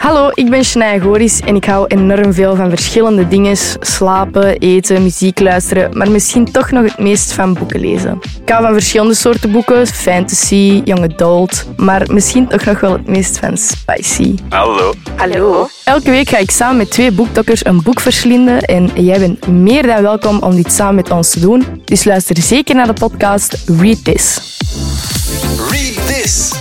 Hallo, ik ben Shania Goris en ik hou enorm veel van verschillende dingen. Slapen, eten, muziek luisteren, maar misschien toch nog het meest van boeken lezen. Ik hou van verschillende soorten boeken, fantasy, young adult, maar misschien toch nog wel het meest van spicy. Hallo. Hallo. Elke week ga ik samen met twee boekdokkers een boek verslinden en jij bent meer dan welkom om dit samen met ons te doen. Dus luister zeker naar de podcast Read This. Read this.